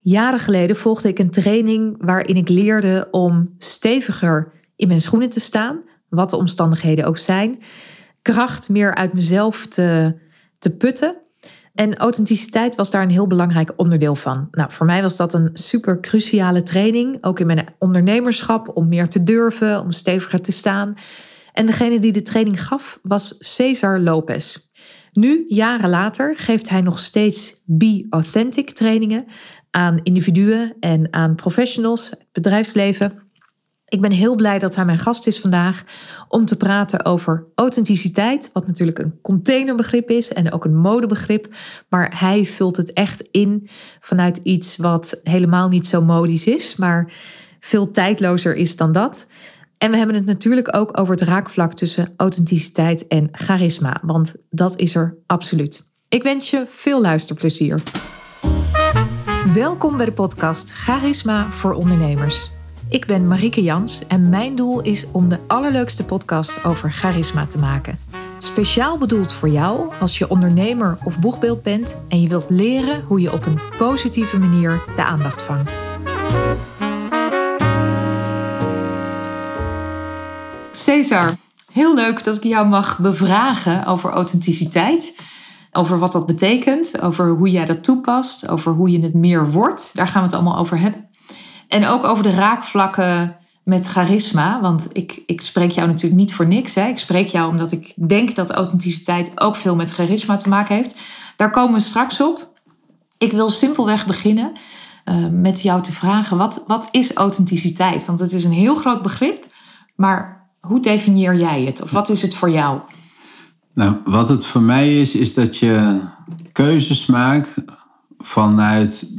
Jaren geleden volgde ik een training waarin ik leerde om steviger in mijn schoenen te staan, wat de omstandigheden ook zijn, kracht meer uit mezelf te, te putten. En authenticiteit was daar een heel belangrijk onderdeel van. Nou, voor mij was dat een super cruciale training, ook in mijn ondernemerschap, om meer te durven, om steviger te staan. En degene die de training gaf was Cesar Lopez. Nu, jaren later, geeft hij nog steeds Be Authentic trainingen aan individuen en aan professionals, het bedrijfsleven. Ik ben heel blij dat hij mijn gast is vandaag om te praten over authenticiteit, wat natuurlijk een containerbegrip is en ook een modebegrip, maar hij vult het echt in vanuit iets wat helemaal niet zo modisch is, maar veel tijdlozer is dan dat. En we hebben het natuurlijk ook over het raakvlak tussen authenticiteit en charisma, want dat is er absoluut. Ik wens je veel luisterplezier. Welkom bij de podcast Charisma voor Ondernemers. Ik ben Marieke Jans en mijn doel is om de allerleukste podcast over charisma te maken. Speciaal bedoeld voor jou als je ondernemer of boegbeeld bent en je wilt leren hoe je op een positieve manier de aandacht vangt. Cesar, heel leuk dat ik jou mag bevragen over authenticiteit. Over wat dat betekent, over hoe jij dat toepast, over hoe je het meer wordt. Daar gaan we het allemaal over hebben. En ook over de raakvlakken met charisma. Want ik, ik spreek jou natuurlijk niet voor niks. Hè. Ik spreek jou omdat ik denk dat authenticiteit ook veel met charisma te maken heeft. Daar komen we straks op. Ik wil simpelweg beginnen uh, met jou te vragen: wat, wat is authenticiteit? Want het is een heel groot begrip. Maar hoe definieer jij het? Of wat is het voor jou? Nou, wat het voor mij is, is dat je keuzes maakt vanuit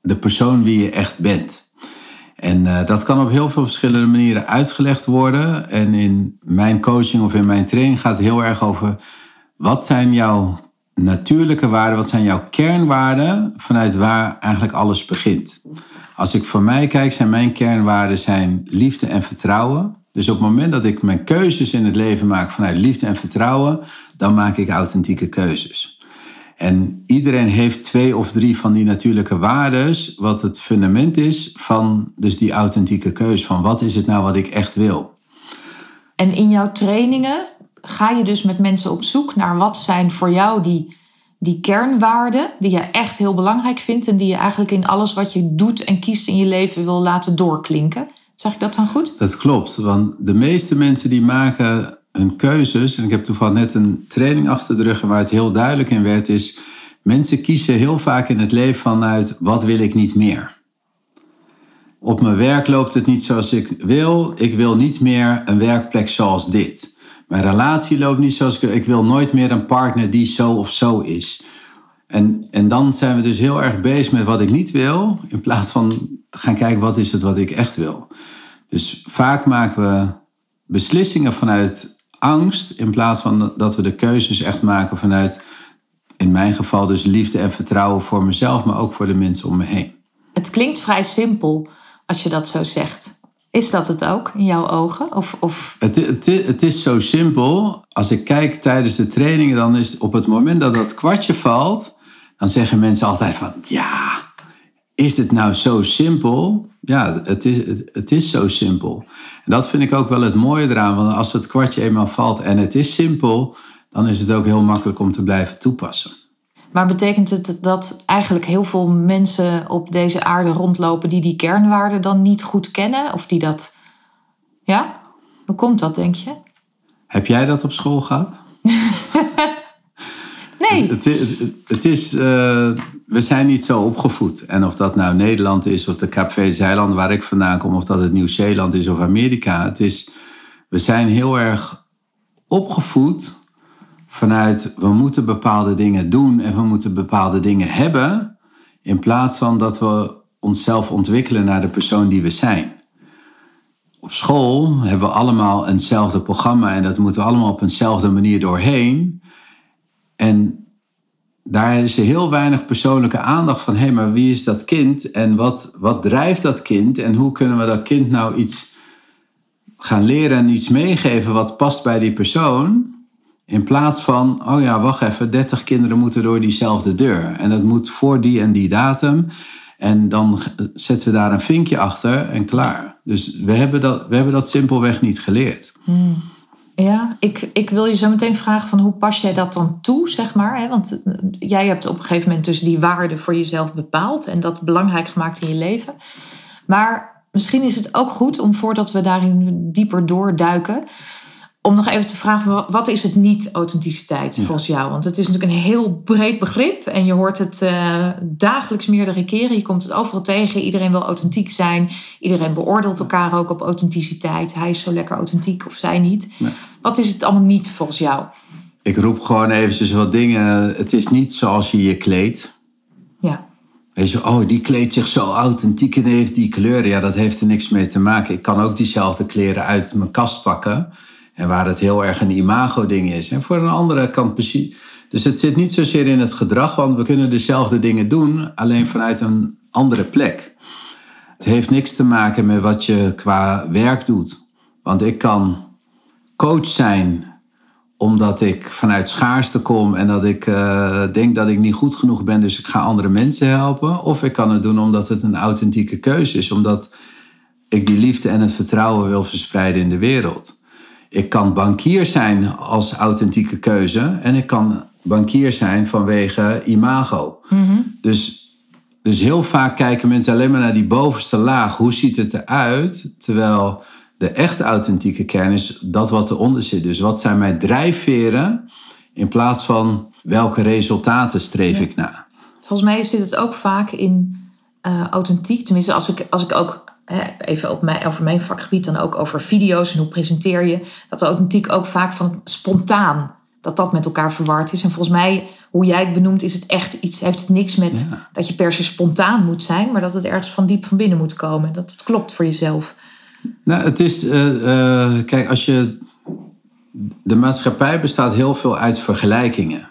de persoon wie je echt bent. En uh, dat kan op heel veel verschillende manieren uitgelegd worden. En in mijn coaching of in mijn training gaat het heel erg over wat zijn jouw natuurlijke waarden, wat zijn jouw kernwaarden vanuit waar eigenlijk alles begint. Als ik voor mij kijk, zijn mijn kernwaarden zijn liefde en vertrouwen. Dus op het moment dat ik mijn keuzes in het leven maak vanuit liefde en vertrouwen, dan maak ik authentieke keuzes. En iedereen heeft twee of drie van die natuurlijke waarden, wat het fundament is van dus die authentieke keuze van wat is het nou wat ik echt wil. En in jouw trainingen ga je dus met mensen op zoek naar wat zijn voor jou die, die kernwaarden die je echt heel belangrijk vindt en die je eigenlijk in alles wat je doet en kiest in je leven wil laten doorklinken. Zeg ik dat dan goed? Dat klopt, want de meeste mensen die maken hun keuzes, en ik heb toevallig net een training achter de rug waar het heel duidelijk in werd, is mensen kiezen heel vaak in het leven vanuit wat wil ik niet meer. Op mijn werk loopt het niet zoals ik wil. Ik wil niet meer een werkplek zoals dit. Mijn relatie loopt niet zoals ik wil. Ik wil nooit meer een partner die zo of zo is. En, en dan zijn we dus heel erg bezig met wat ik niet wil, in plaats van gaan kijken wat is het wat ik echt wil. Dus vaak maken we beslissingen vanuit angst, in plaats van dat we de keuzes echt maken vanuit, in mijn geval dus liefde en vertrouwen voor mezelf, maar ook voor de mensen om me heen. Het klinkt vrij simpel als je dat zo zegt. Is dat het ook in jouw ogen? Of, of... Het, het, het is zo simpel. Als ik kijk tijdens de trainingen, dan is op het moment dat dat kwartje valt, dan zeggen mensen altijd van ja, is het nou zo simpel? Ja, het is, het, het, is zo simpel. En dat vind ik ook wel het mooie eraan, want als het kwartje eenmaal valt en het is simpel, dan is het ook heel makkelijk om te blijven toepassen. Maar betekent het dat eigenlijk heel veel mensen op deze aarde rondlopen die die kernwaarden dan niet goed kennen? Of die dat. Ja? Hoe komt dat, denk je? Heb jij dat op school gehad? Nee. Het, het, is, uh, we zijn niet zo opgevoed. En of dat nou Nederland is of de Kaapverde waar ik vandaan kom, of dat het Nieuw-Zeeland is of Amerika. Het is, we zijn heel erg opgevoed vanuit we moeten bepaalde dingen doen en we moeten bepaalde dingen hebben. In plaats van dat we onszelf ontwikkelen naar de persoon die we zijn. Op school hebben we allemaal eenzelfde programma en dat moeten we allemaal op eenzelfde manier doorheen. En daar is heel weinig persoonlijke aandacht van, hé, hey, maar wie is dat kind en wat, wat drijft dat kind en hoe kunnen we dat kind nou iets gaan leren en iets meegeven wat past bij die persoon, in plaats van, oh ja, wacht even, 30 kinderen moeten door diezelfde deur en dat moet voor die en die datum. En dan zetten we daar een vinkje achter en klaar. Dus we hebben dat, we hebben dat simpelweg niet geleerd. Hmm. Ja, ik, ik wil je zo meteen vragen van hoe pas jij dat dan toe, zeg maar. Hè? Want eh, jij hebt op een gegeven moment dus die waarde voor jezelf bepaald en dat belangrijk gemaakt in je leven. Maar misschien is het ook goed om voordat we daarin dieper doorduiken, om nog even te vragen, wat is het niet authenticiteit volgens jou? Want het is natuurlijk een heel breed begrip en je hoort het uh, dagelijks meerdere keren. Je komt het overal tegen. Iedereen wil authentiek zijn. Iedereen beoordeelt elkaar ook op authenticiteit. Hij is zo lekker authentiek of zij niet. Wat is het allemaal niet volgens jou? Ik roep gewoon eventjes wat dingen. Het is niet zoals je je kleedt. Ja. Weet je, oh, die kleedt zich zo authentiek en heeft die kleuren. Ja, dat heeft er niks mee te maken. Ik kan ook diezelfde kleren uit mijn kast pakken. En waar het heel erg een imago-ding is. En voor een andere kant precies. Dus het zit niet zozeer in het gedrag, want we kunnen dezelfde dingen doen, alleen vanuit een andere plek. Het heeft niks te maken met wat je qua werk doet. Want ik kan coach zijn omdat ik vanuit schaarste kom en dat ik uh, denk dat ik niet goed genoeg ben, dus ik ga andere mensen helpen. Of ik kan het doen omdat het een authentieke keuze is, omdat ik die liefde en het vertrouwen wil verspreiden in de wereld. Ik kan bankier zijn als authentieke keuze en ik kan bankier zijn vanwege imago. dus, dus heel vaak kijken mensen alleen maar naar die bovenste laag. Hoe ziet het eruit? Terwijl de echt authentieke kern is dat wat eronder zit. Dus wat zijn mijn drijfveren in plaats van welke resultaten streef ik na? Volgens mij zit het ook vaak in uh, authentiek. Tenminste, als ik, als ik ook even op mij, over mijn vakgebied, dan ook over video's en hoe presenteer je. Dat authentiek ook vaak van spontaan, dat dat met elkaar verward is. En volgens mij, hoe jij het benoemt, is het echt iets, heeft het niks met dat je per se spontaan moet zijn, maar dat het ergens van diep van binnen moet komen. Dat het klopt voor jezelf. Nou, het is, uh, uh, kijk, als je. De maatschappij bestaat heel veel uit vergelijkingen.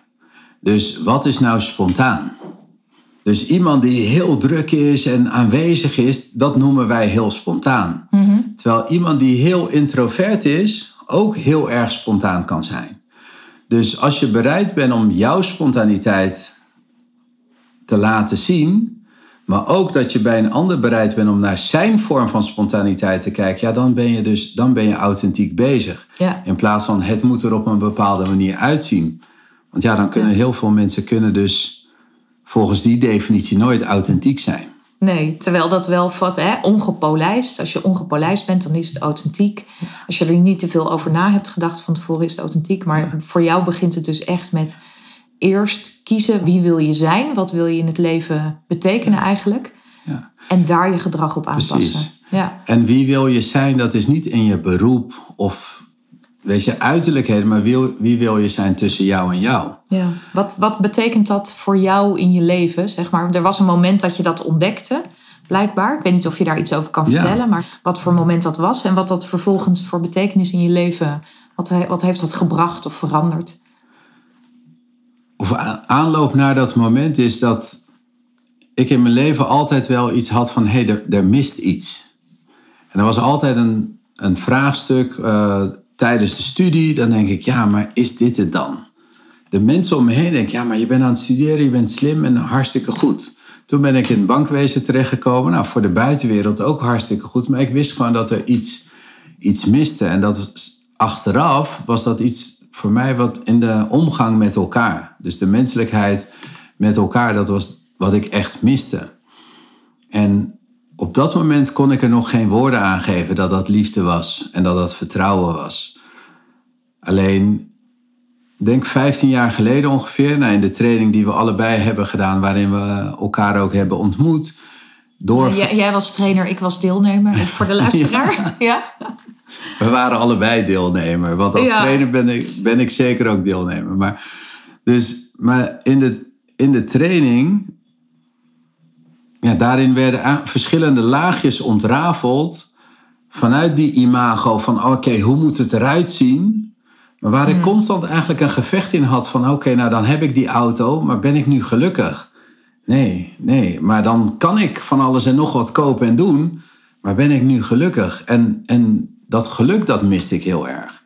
Dus wat is nou spontaan? Dus iemand die heel druk is en aanwezig is, dat noemen wij heel spontaan. Mhm. Terwijl iemand die heel introvert is, ook heel erg spontaan kan zijn. Dus als je bereid bent om jouw spontaniteit te laten zien, maar ook dat je bij een ander bereid bent om naar zijn vorm van spontaniteit te kijken, ja, dan ben je dus dan ben je authentiek bezig. Ja. In plaats van het moet er op een bepaalde manier uitzien. Want ja, dan kunnen heel veel mensen kunnen dus volgens die definitie nooit authentiek zijn. Nee, terwijl dat wel wat hè, ongepolijst. Als je ongepolijst bent, dan is het authentiek. Als je er niet te veel over na hebt gedacht van tevoren, is het authentiek. Maar voor jou begint het dus echt met eerst kiezen wie wil je zijn, wat wil je in het leven betekenen eigenlijk. Ja. En daar je gedrag op aanpassen. Precies. Ja. En wie wil je zijn, dat is niet in je beroep of weet je, uiterlijkheden, maar wie, wie wil je zijn tussen jou en jou? Ja. Wat, wat betekent dat voor jou in je leven? Zeg maar, er was een moment dat je dat ontdekte, blijkbaar. Ik weet niet of je daar iets over kan vertellen, maar wat voor moment dat was en wat dat vervolgens voor betekenis in je leven, wat, wat heeft dat gebracht of veranderd? Of aanloop naar dat moment is dat ik in mijn leven altijd wel iets had van, hé, hey, er, er mist iets. En er was altijd een, een vraagstuk. Uh, tijdens de studie, dan denk ik, ja, maar is dit het dan? De mensen om me heen denken, ja, maar je bent aan het studeren, je bent slim en hartstikke goed. Toen ben ik in het bankwezen terechtgekomen. Nou, voor de buitenwereld ook hartstikke goed. Maar ik wist gewoon dat er iets, iets miste. En dat achteraf was dat iets voor mij wat in de omgang met elkaar. Dus de menselijkheid met elkaar, dat was wat ik echt miste. En op dat moment kon ik er nog geen woorden aan geven dat dat liefde was en dat dat vertrouwen was. Alleen, denk 15 jaar geleden ongeveer, nou in de training die we allebei hebben gedaan, waarin we elkaar ook hebben ontmoet. Door... Jij, jij was trainer, ik was deelnemer, voor de luisteraar. ja. We waren allebei deelnemer, want als trainer ben ik, ben ik zeker ook deelnemer. Maar, dus, maar in, de, in de training ja, daarin werden verschillende laagjes ontrafeld vanuit die imago van oké, hoe moet het eruit zien? Maar waar ik hmm. constant eigenlijk een gevecht in had van oké, nou dan heb ik die auto, maar ben ik nu gelukkig? Nee, nee, maar dan kan ik van alles en nog wat kopen en doen, maar ben ik nu gelukkig? En, en dat geluk, dat miste ik heel erg.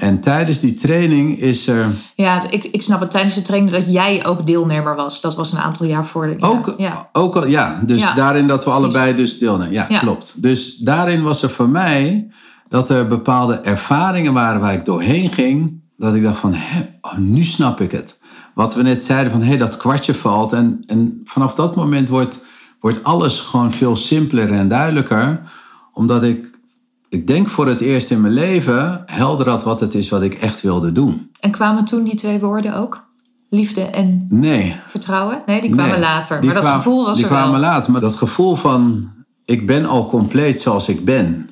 En tijdens die training is er. Ja, ik, ik snap het. Tijdens de training dat jij ook deelnemer was. Dat was een aantal jaar voor de. Ook, ja. ook al, ja. Dus Ja, daarin dat we precies. allebei dus deelnemen. Ja, Ja. klopt. Dus daarin was er voor mij dat er bepaalde ervaringen waren waar ik doorheen ging. Dat ik dacht van, hè, oh, nu snap ik het. Wat we net zeiden van, hé, dat kwartje valt. En, en vanaf dat moment wordt, wordt alles gewoon veel simpeler en duidelijker. Omdat ik, ik denk voor het eerst in mijn leven helder had wat het is wat ik echt wilde doen. En kwamen toen die twee woorden ook? Liefde en Nee, vertrouwen? Nee, die kwamen Nee, later. die maar dat gevoel was die er wel. kwamen later. Maar dat gevoel van, ik ben al compleet zoals ik ben.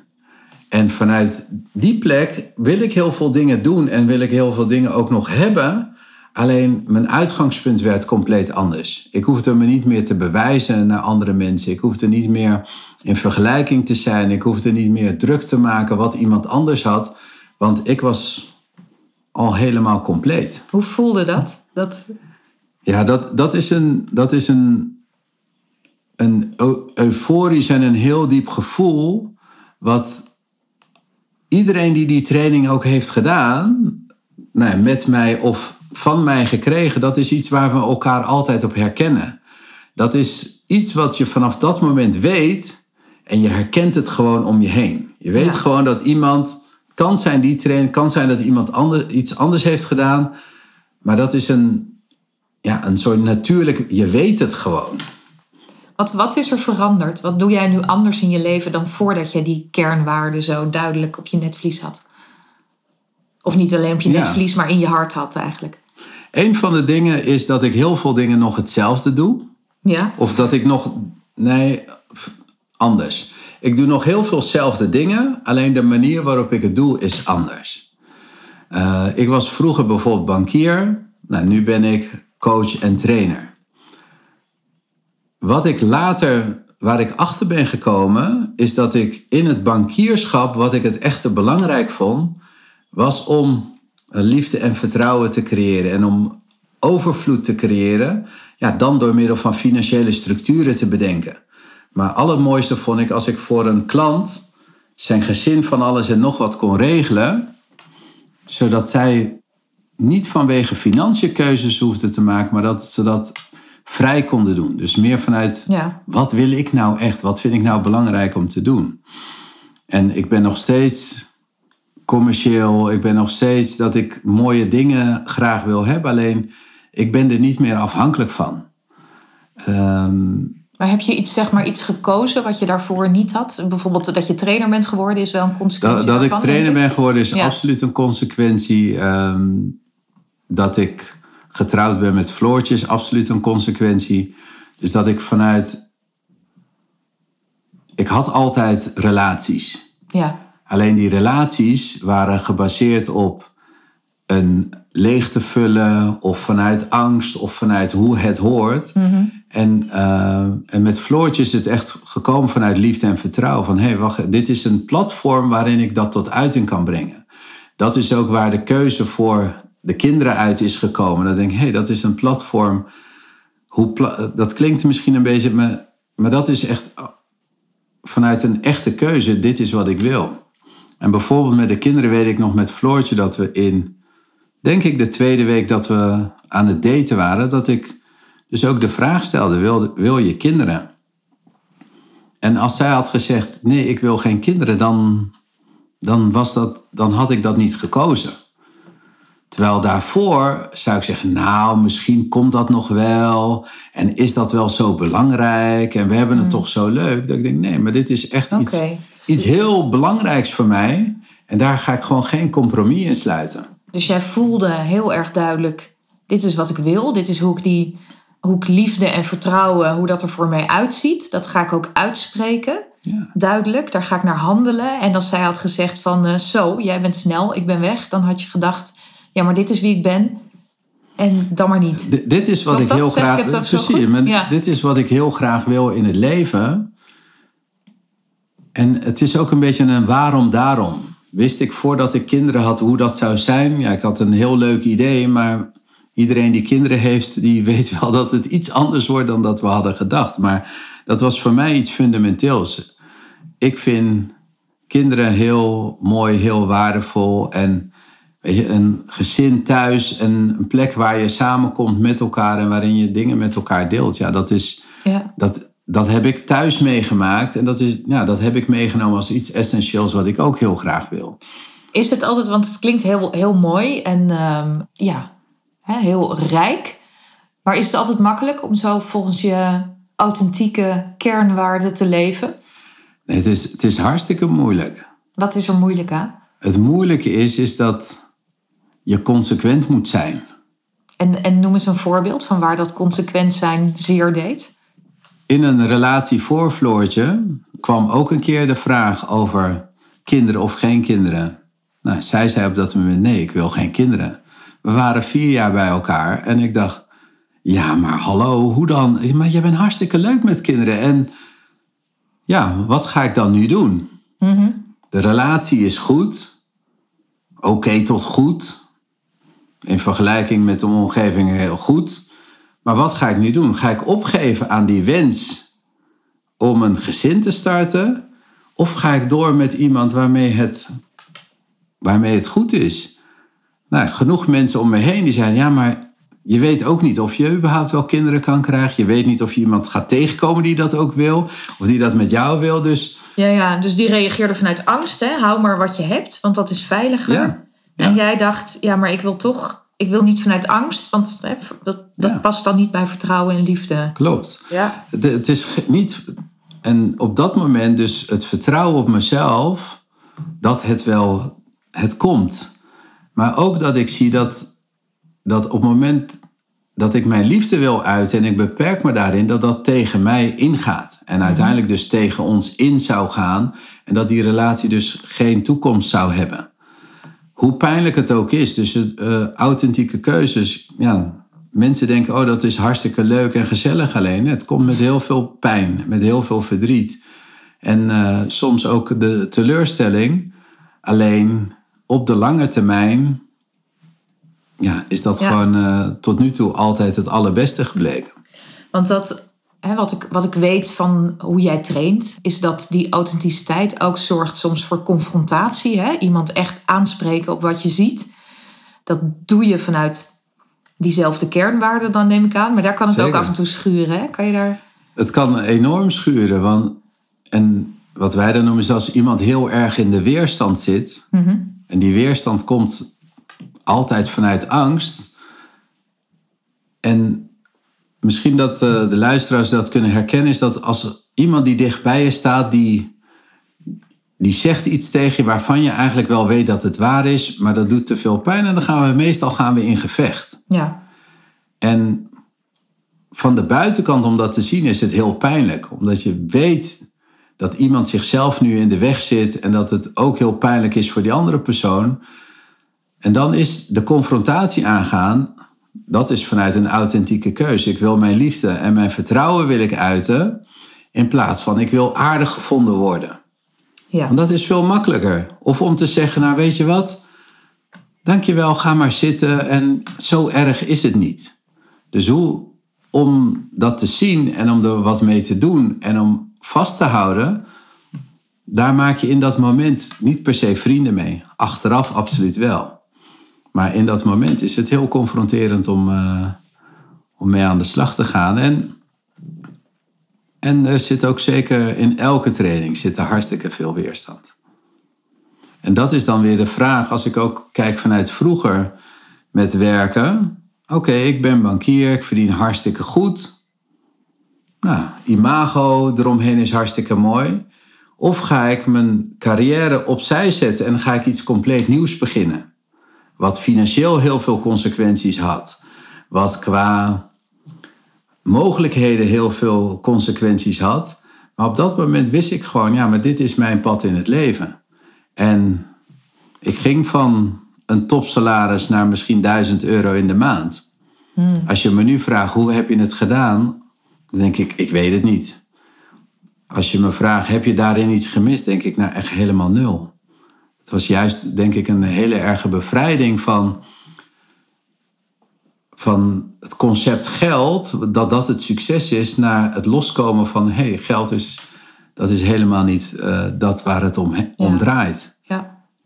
En vanuit die plek wil ik heel veel dingen doen en wil ik heel veel dingen ook nog hebben. Alleen mijn uitgangspunt werd compleet anders. Ik hoefde me niet meer te bewijzen naar andere mensen. Ik hoefde niet meer in vergelijking te zijn. Ik hoefde niet meer druk te maken wat iemand anders had. Want ik was al helemaal compleet. Hoe voelde dat? dat Ja, dat, dat is een, dat is een, een eu- euforisch en een heel diep gevoel. Wat iedereen die die training ook heeft gedaan, nou, met mij of van mij gekregen, dat is iets waar we elkaar altijd op herkennen. Dat is iets wat je vanaf dat moment weet en je herkent het gewoon om je heen. Je weet Ja. gewoon dat iemand, kan zijn die trainer, kan zijn dat iemand ander, iets anders heeft gedaan, maar dat is een, ja, een soort natuurlijk, je weet het gewoon. wat, wat is er veranderd? Wat doe jij nu anders in je leven dan voordat je die kernwaarden zo duidelijk op je netvlies had? Of niet alleen op je Ja. netvlies, maar in je hart had eigenlijk. Een van de dingen is dat ik heel veel dingen nog hetzelfde doe. Ja? Of dat ik nog. Nee, anders. Ik doe nog heel veel zelfde dingen, alleen de manier waarop ik het doe is anders. Eh, ik was vroeger bijvoorbeeld bankier. Nou, nu ben ik coach en trainer. Wat ik later, waar ik achter ben gekomen, is dat ik in het bankierschap, wat ik het echte belangrijk vond, was om een liefde en vertrouwen te creëren en om overvloed te creëren, ja, dan door middel van financiële structuren te bedenken. Maar allermooiste vond ik als ik voor een klant zijn gezin van alles en nog wat kon regelen, zodat zij niet vanwege financiën keuzes hoefden te maken, maar dat ze dat vrij konden doen. Dus meer vanuit Ja. wat wil ik nou echt? Wat vind ik nou belangrijk om te doen? En ik ben nog steeds commercieel. Ik ben nog steeds dat ik mooie dingen graag wil hebben. Alleen ik ben er niet meer afhankelijk van. Ehm, Maar heb je iets, zeg maar, iets gekozen wat je daarvoor niet had? Bijvoorbeeld dat je trainer bent geworden is wel een consequentie dat, dat ik trainer ben geworden is Ja. absoluut een consequentie. Ehm, dat ik getrouwd ben met Floortje is absoluut een consequentie. Dus dat ik vanuit... Ik had altijd relaties. Ja. Alleen die relaties waren gebaseerd op een leegte vullen of vanuit angst of vanuit hoe het hoort. En, eh, en met Floortje is het echt gekomen vanuit liefde en vertrouwen. Van hé, hey, wacht, dit is een platform waarin ik dat tot uiting kan brengen. Dat is ook waar de keuze voor de kinderen uit is gekomen. Dan denk ik, hé, hey, dat is een platform. Hoe dat klinkt misschien een beetje, maar, maar dat is echt vanuit een echte keuze. Dit is wat ik wil. En bijvoorbeeld met de kinderen weet ik nog met Floortje dat we in, denk ik, de tweede week dat we aan het daten waren, dat ik dus ook de vraag stelde: wil, wil je kinderen? En als zij had gezegd: nee, ik wil geen kinderen, dan, dan, was dat, dan had ik dat niet gekozen. Terwijl daarvoor zou ik zeggen: nou, misschien komt dat nog wel. En is dat wel zo belangrijk? En we hebben het toch zo leuk. Dat ik denk: nee, maar dit is echt iets, iets heel belangrijks voor mij. En daar ga ik gewoon geen compromis in sluiten. Dus jij voelde heel erg duidelijk, dit is wat ik wil. Dit is hoe ik, die, hoe ik liefde en vertrouwen, hoe dat er voor mij uitziet. Dat ga ik ook uitspreken. Ja. Duidelijk, daar ga ik naar handelen. En als zij had gezegd van, eh, zo, jij bent snel, ik ben weg. Dan had je gedacht, ja, maar dit is wie ik ben. En dan maar niet. D- dit is wat ik heel ik graag. precies, maar Ja. dit is wat ik heel graag wil in het leven. En het is ook een beetje een waarom daarom. Wist ik voordat ik kinderen had hoe dat zou zijn? Ja, ik had een heel leuk idee, maar iedereen die kinderen heeft, die weet wel dat het iets anders wordt dan dat we hadden gedacht. Maar dat was voor mij iets fundamenteels. Ik vind kinderen heel mooi, heel waardevol. En weet je, een gezin thuis en een plek waar je samenkomt met elkaar en waarin je dingen met elkaar deelt. Ja, dat is, Ja. dat, dat heb ik thuis meegemaakt en dat, is, ja, dat heb ik meegenomen als iets essentieels wat ik ook heel graag wil. Is het altijd, want het klinkt heel, heel mooi en ehm, ja, hè, heel rijk. Maar is het altijd makkelijk om zo volgens je authentieke kernwaarden te leven? Nee, het, is, het is hartstikke moeilijk. Wat is er moeilijk aan? Het moeilijke is, is dat je consequent moet zijn. En, en noem eens een voorbeeld van waar dat consequent zijn zeer deed. In een relatie voor Floortje kwam ook een keer de vraag over kinderen of geen kinderen. Nou, zij zei op dat moment nee, ik wil geen kinderen. We waren vier jaar bij elkaar en ik dacht, ja, maar hallo, hoe dan? Maar jij bent hartstikke leuk met kinderen en ja, wat ga ik dan nu doen? De relatie is goed, oké tot goed. In vergelijking met de omgeving heel goed. Maar wat ga ik nu doen? Ga ik opgeven aan die wens om een gezin te starten? Of ga ik door met iemand waarmee het, waarmee het goed is? Nou, genoeg mensen om me heen die zeiden: ja, maar je weet ook niet of je überhaupt wel kinderen kan krijgen. Je weet niet of je iemand gaat tegenkomen die dat ook wil, of die dat met jou wil. Dus Ja, ja, dus die reageerde vanuit angst. Hè? Hou maar wat je hebt, want dat is veiliger. Ja, ja. En jij dacht, ja, maar ik wil toch, ik wil niet vanuit angst, want hè, dat, dat Ja. past dan niet bij vertrouwen en liefde. klopt. Ja. Het, het is niet. En op dat moment dus het vertrouwen op mezelf dat het wel het komt. Maar ook dat ik zie dat, dat op het moment dat ik mijn liefde wil uiten en ik beperk me daarin, dat dat tegen mij ingaat. En uiteindelijk dus tegen ons in zou gaan. En dat die relatie dus geen toekomst zou hebben. Hoe pijnlijk het ook is. Dus het, eh, authentieke keuzes. Ja, mensen denken, oh dat is hartstikke leuk en gezellig alleen. Het komt met heel veel pijn, met heel veel verdriet. En eh, soms ook de teleurstelling. Alleen op de lange termijn ja, is dat Ja. gewoon eh, tot nu toe altijd het allerbeste gebleken. Want dat, hè, wat, ik, wat ik weet van hoe jij traint, is dat die authenticiteit ook zorgt soms voor confrontatie. Hè? Iemand echt aanspreken op wat je ziet. Dat doe je vanuit diezelfde kernwaarden dan, neem ik aan. Maar daar kan het ook af en toe schuren. Hè? Kan je daar... Het kan enorm schuren. Want, en wat wij dan noemen is als iemand heel erg in de weerstand zit. En die weerstand komt altijd vanuit angst. En misschien dat eh, de luisteraars dat kunnen herkennen, is dat als iemand die dichtbij je staat, die, die zegt iets tegen je waarvan je eigenlijk wel weet dat het waar is, maar dat doet te veel pijn. En dan gaan we meestal gaan we in gevecht. Ja, En van de buitenkant om dat te zien is het heel pijnlijk. Omdat je weet dat iemand zichzelf nu in de weg zit en dat het ook heel pijnlijk is voor die andere persoon. En dan is de confrontatie aangaan, dat is vanuit een authentieke keuze. Ik wil mijn liefde en mijn vertrouwen wil ik uiten in plaats van ik wil aardig gevonden worden. ja. Want dat is veel makkelijker. Of om te zeggen, nou weet je wat, dankjewel, ga maar zitten en zo erg is het niet. Dus hoe, om dat te zien en om er wat mee te doen en om vast te houden, daar maak je in dat moment niet per se vrienden mee. Achteraf absoluut wel. Maar in dat moment is het heel confronterend om, eh, om mee aan de slag te gaan. En, en er zit ook zeker in elke training zit er hartstikke veel weerstand. En dat is dan weer de vraag, als ik ook kijk vanuit vroeger met werken. Oké, ik ben bankier, ik verdien hartstikke goed. Nou, imago eromheen is hartstikke mooi. Of ga ik mijn carrière opzij zetten en ga ik iets compleet nieuws beginnen? Wat financieel heel veel consequenties had. Wat qua mogelijkheden heel veel consequenties had. Maar op dat moment wist ik gewoon, ja, maar dit is mijn pad in het leven. En ik ging van een topsalaris naar misschien 1000 euro in de maand. Als je me nu vraagt, hoe heb je het gedaan? Dan denk ik, ik weet het niet. Als je me vraagt, heb je daarin iets gemist? Denk ik, nou echt helemaal nul. Het was juist, denk ik, een hele erge bevrijding van, van het concept geld. Dat dat het succes is, naar het loskomen van, hé, hey, geld is, dat is helemaal niet eh, dat waar het om, om draait.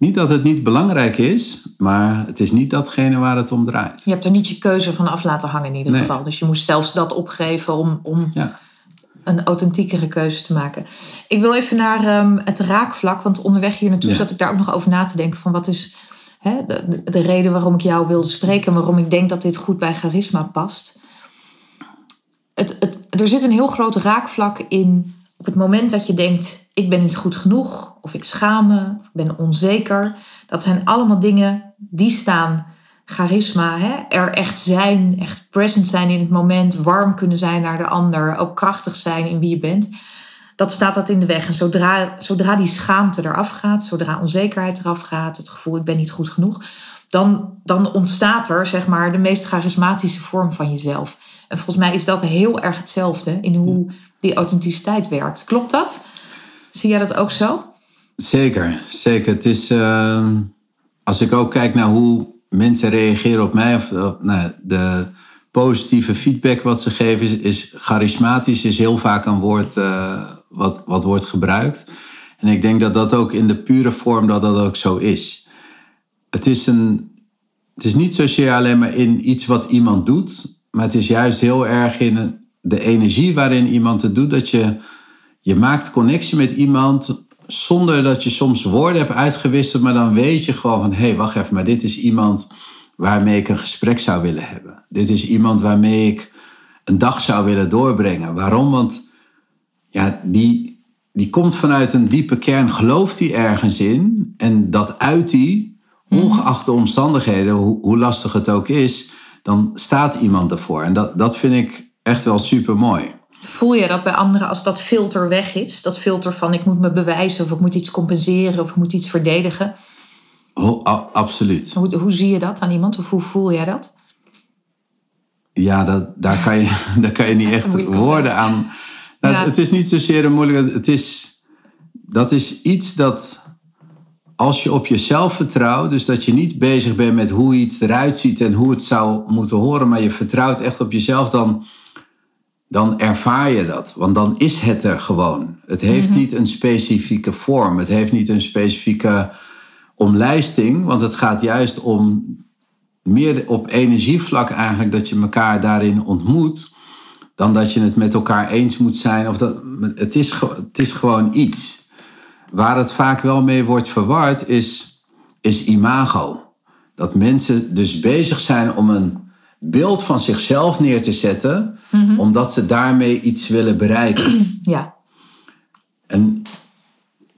Niet dat het niet belangrijk is, maar het is niet datgene waar het om draait. Je hebt er niet je keuze van af laten hangen in ieder Nee. geval. Dus je moest zelfs dat opgeven om, om Ja. een authentiekere keuze te maken. Ik wil even naar ehm, het raakvlak, want onderweg hier naartoe Ja. zat ik daar ook nog over na te denken van wat is hè, de, de- de reden waarom ik jou wilde spreken en waarom ik denk dat dit goed bij charisma past. Het, het, er zit een heel groot raakvlak in op het moment dat je denkt ik ben niet goed genoeg of ik schaam me of ik ben onzeker. Dat zijn allemaal dingen die staan charisma, hè? er echt zijn, echt present zijn in het moment, warm kunnen zijn naar de ander, ook krachtig zijn in wie je bent. Dat staat dat in de weg. En zodra, zodra die schaamte eraf gaat, zodra onzekerheid eraf gaat, het gevoel ik ben niet goed genoeg, dan, dan ontstaat er zeg maar de meest charismatische vorm van jezelf. En volgens mij is dat heel erg hetzelfde in hoe die authenticiteit werkt. Klopt dat? Zie jij dat ook zo? Zeker, zeker. Het is, eh, als ik ook kijk naar hoe mensen reageren op mij, of eh, nou, de positieve feedback wat ze geven, is, is charismatisch is heel vaak een woord eh, wat, wat wordt gebruikt. En ik denk dat dat ook in de pure vorm dat dat ook zo is. Het is, een, het is niet zozeer alleen maar in iets wat iemand doet, maar het is juist heel erg in de energie waarin iemand het doet, dat je je maakt connectie met iemand zonder dat je soms woorden hebt uitgewisseld, maar dan weet je gewoon van hé, hey, wacht even, maar dit is iemand waarmee ik een gesprek zou willen hebben. Dit is iemand waarmee ik een dag zou willen doorbrengen. Waarom? Want ja, die, die komt vanuit een diepe kern, gelooft hij ergens in en dat uit hij, ongeacht de omstandigheden, hoe, hoe lastig het ook is, dan staat iemand ervoor. En dat, dat vind ik echt wel super mooi. Voel je dat bij anderen als dat filter weg is? Dat filter van ik moet me bewijzen of ik moet iets compenseren of ik moet iets verdedigen. Oh, a- absoluut. Hoe, hoe zie je dat aan iemand of hoe voel jij dat? Ja, dat, daar, kan je, daar kan je niet echt Moeilijk woorden aan. Nou, Ja. Het is niet zozeer een moeilijke. Het is, dat is iets dat als je op jezelf vertrouwt, dus dat je niet bezig bent met hoe iets eruit ziet en hoe het zou moeten horen, maar je vertrouwt echt op jezelf, dan, dan ervaar je dat. Want dan is het er gewoon. Het heeft niet een specifieke vorm, het heeft niet een specifieke omlijsting, want het gaat juist om meer op energievlak eigenlijk dat je elkaar daarin ontmoet, dan dat je het met elkaar eens moet zijn. Of dat, het, is, het is gewoon iets. Waar het vaak wel mee wordt verward is, is imago. Dat mensen dus bezig zijn om een beeld van zichzelf neer te zetten, omdat ze daarmee iets willen bereiken. Ja, En,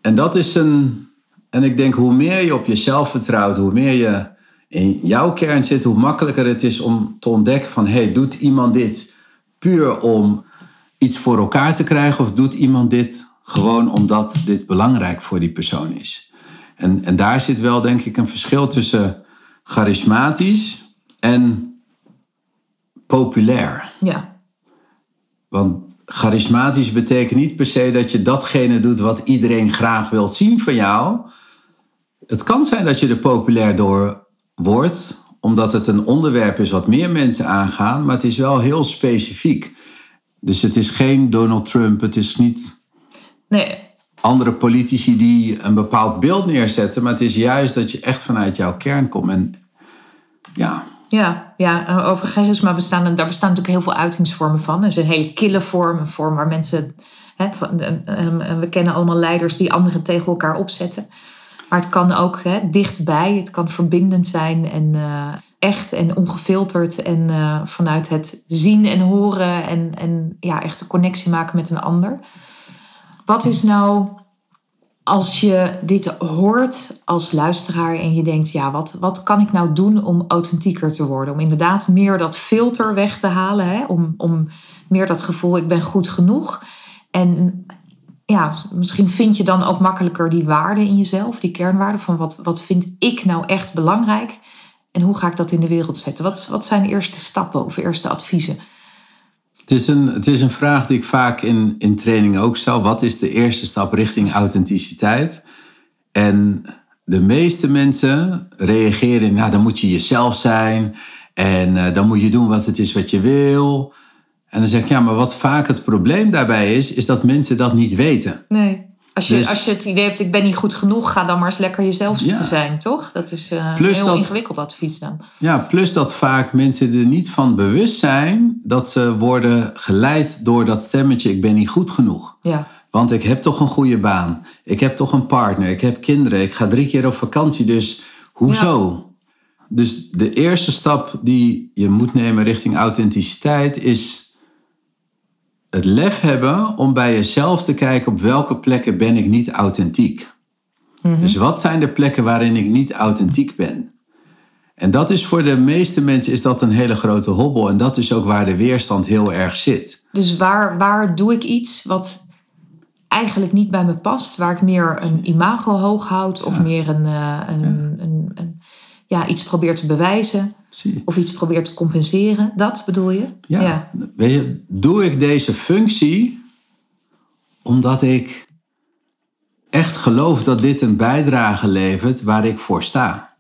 en dat is een. En ik denk, hoe meer je op jezelf vertrouwt, hoe meer je in jouw kern zit, hoe makkelijker het is om te ontdekken van, hey, doet iemand dit puur om iets voor elkaar te krijgen, of doet iemand dit gewoon omdat dit belangrijk voor die persoon is? En, en daar zit wel, denk ik, een verschil tussen charismatisch en populair. ja, Want charismatisch betekent niet per se dat je datgene doet wat iedereen graag wil zien van jou. Het kan zijn dat je er populair door wordt, omdat het een onderwerp is wat meer mensen aangaan, maar het is wel heel specifiek. Dus het is geen Donald Trump, het is niet nee, andere politici die een bepaald beeld neerzetten, maar het is juist dat je echt vanuit jouw kern komt. En ja, ja, ja. Over charisma bestaan, daar bestaan natuurlijk heel veel uitingsvormen van. Er is een hele kille vorm, een vorm waar mensen. Hè, van, eh, we kennen allemaal leiders die anderen tegen elkaar opzetten. Maar het kan ook hè, dichtbij, het kan verbindend zijn en eh, echt en ongefilterd. En eh, vanuit het zien en horen en, en ja, echt een connectie maken met een ander. Wat is nou als je dit hoort als luisteraar en je denkt, ja, wat, wat kan ik nou doen om authentieker te worden? Om inderdaad meer dat filter weg te halen, hè? Om, om meer dat gevoel, ik ben goed genoeg. En ja, misschien vind je dan ook makkelijker die waarde in jezelf, die kernwaarde van wat, wat vind ik nou echt belangrijk en hoe ga ik dat in de wereld zetten? Wat, wat zijn de eerste stappen of eerste adviezen? Het is een, het is een vraag die ik vaak in, in trainingen ook stel. Wat is de eerste stap richting authenticiteit? En de meeste mensen reageren, nou dan moet je jezelf zijn en eh, dan moet je doen wat het is wat je wil. En dan zeg ik, ja, maar wat vaak het probleem daarbij is, is dat mensen dat niet weten. Nee. Als je, Dus- als je het idee hebt, ik ben niet goed genoeg, ga dan maar eens lekker jezelf Ja. te zijn, toch? Dat is eh, een heel dat- ingewikkeld advies dan. Ja, plus dat vaak mensen er niet van bewust zijn dat ze worden geleid door dat stemmetje: ik ben niet goed genoeg. Ja, Want ik heb toch een goede baan. Ik heb toch een partner. Ik heb kinderen. Ik ga drie keer op vakantie. Dus hoezo? Dus de eerste stap die je moet nemen richting authenticiteit is het lef hebben om bij jezelf te kijken op welke plekken ben ik niet authentiek. Dus wat zijn de plekken waarin ik niet authentiek ben? En dat is voor de meeste mensen is dat een hele grote hobbel. En dat is ook waar de weerstand heel erg zit. dus waar, waar doe ik iets wat eigenlijk niet bij me past? Waar ik meer een imago hoog houd of meer een, eh, een, een, een- ja, iets probeer te bewijzen of iets probeer te compenseren? Dat bedoel je? Ja, Weet je, doe ik deze functie omdat ik echt geloof dat dit een bijdrage levert waar ik voor sta.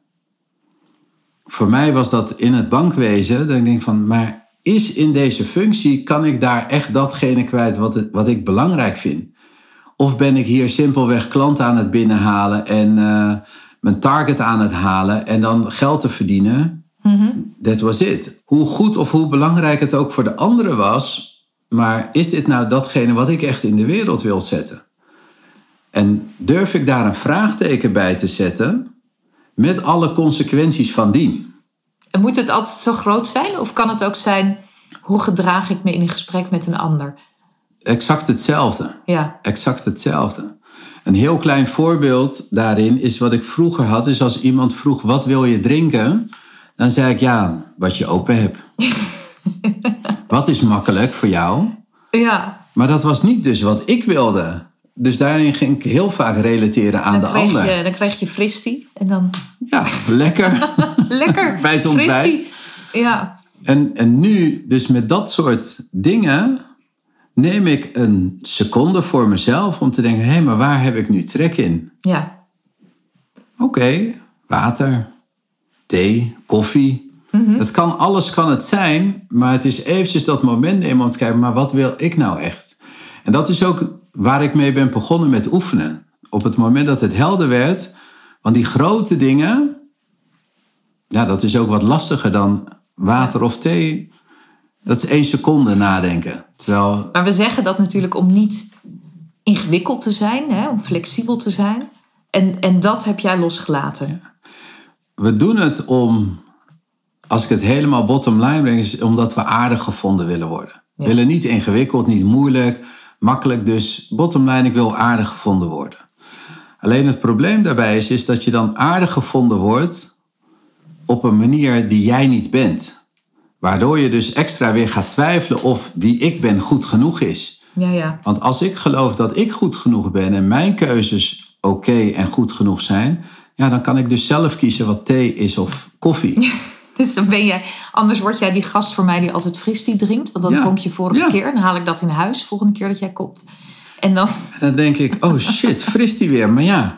Voor mij was dat in het bankwezen, dat ik denk van, maar is in deze functie, kan ik daar echt datgene kwijt wat, het, wat ik belangrijk vind? Of ben ik hier simpelweg klanten aan het binnenhalen en eh, mijn target aan het halen en dan geld te verdienen? That was it. Hoe goed of hoe belangrijk het ook voor de anderen was, maar is dit nou datgene wat ik echt in de wereld wil zetten? En durf ik daar een vraagteken bij te zetten met alle consequenties van dien? En moet het altijd zo groot zijn? Of kan het ook zijn, hoe gedraag ik me in een gesprek met een ander? Exact hetzelfde. Ja, Exact hetzelfde. Een heel klein voorbeeld daarin is wat ik vroeger had, is als iemand vroeg wat wil je drinken, dan zei ik ja, wat je open hebt. wat is makkelijk voor jou? ja. Maar dat was niet dus wat ik wilde. Dus daarin ging ik heel vaak relateren aan Dan, de ander. je, dan krijg je fristie en dan Ja, lekker. lekker. Bij het ontbijt. Fristie. Ja, en, en nu, dus met dat soort dingen, neem ik een seconde voor mezelf om te denken: hé, maar waar heb ik nu trek in? ja, Oké, water, thee, koffie. Het kan, alles kan het zijn, maar het is eventjes dat moment nemen om te kijken, maar wat wil ik nou echt? En dat is ook waar ik mee ben begonnen met oefenen. Op het moment dat het helder werd, want die grote dingen, ja, dat is ook wat lastiger dan water of thee. Dat is één seconde nadenken. Terwijl, maar we zeggen dat natuurlijk om niet ingewikkeld te zijn, hè, om flexibel te zijn. En, en dat heb jij losgelaten. we doen het om, als ik het helemaal bottom line breng, is omdat we aardig gevonden willen worden. We Ja. willen niet ingewikkeld, niet moeilijk, makkelijk. Dus bottom line, ik wil aardig gevonden worden. Alleen het probleem daarbij is, is dat je dan aardig gevonden wordt op een manier die jij niet bent. Waardoor je dus extra weer gaat twijfelen of wie ik ben goed genoeg is. Ja, ja. Want als ik geloof dat ik goed genoeg ben en mijn keuzes oké en goed genoeg zijn, ja, dan kan ik dus zelf kiezen wat thee is of koffie. Dus dan ben jij, anders word jij die gast voor mij die altijd fristie drinkt. Want dat Ja. dronk je vorige Ja. keer. Dan haal ik dat in huis volgende keer dat jij komt. En dan, En dan denk ik, oh shit, fris die weer. Maar ja,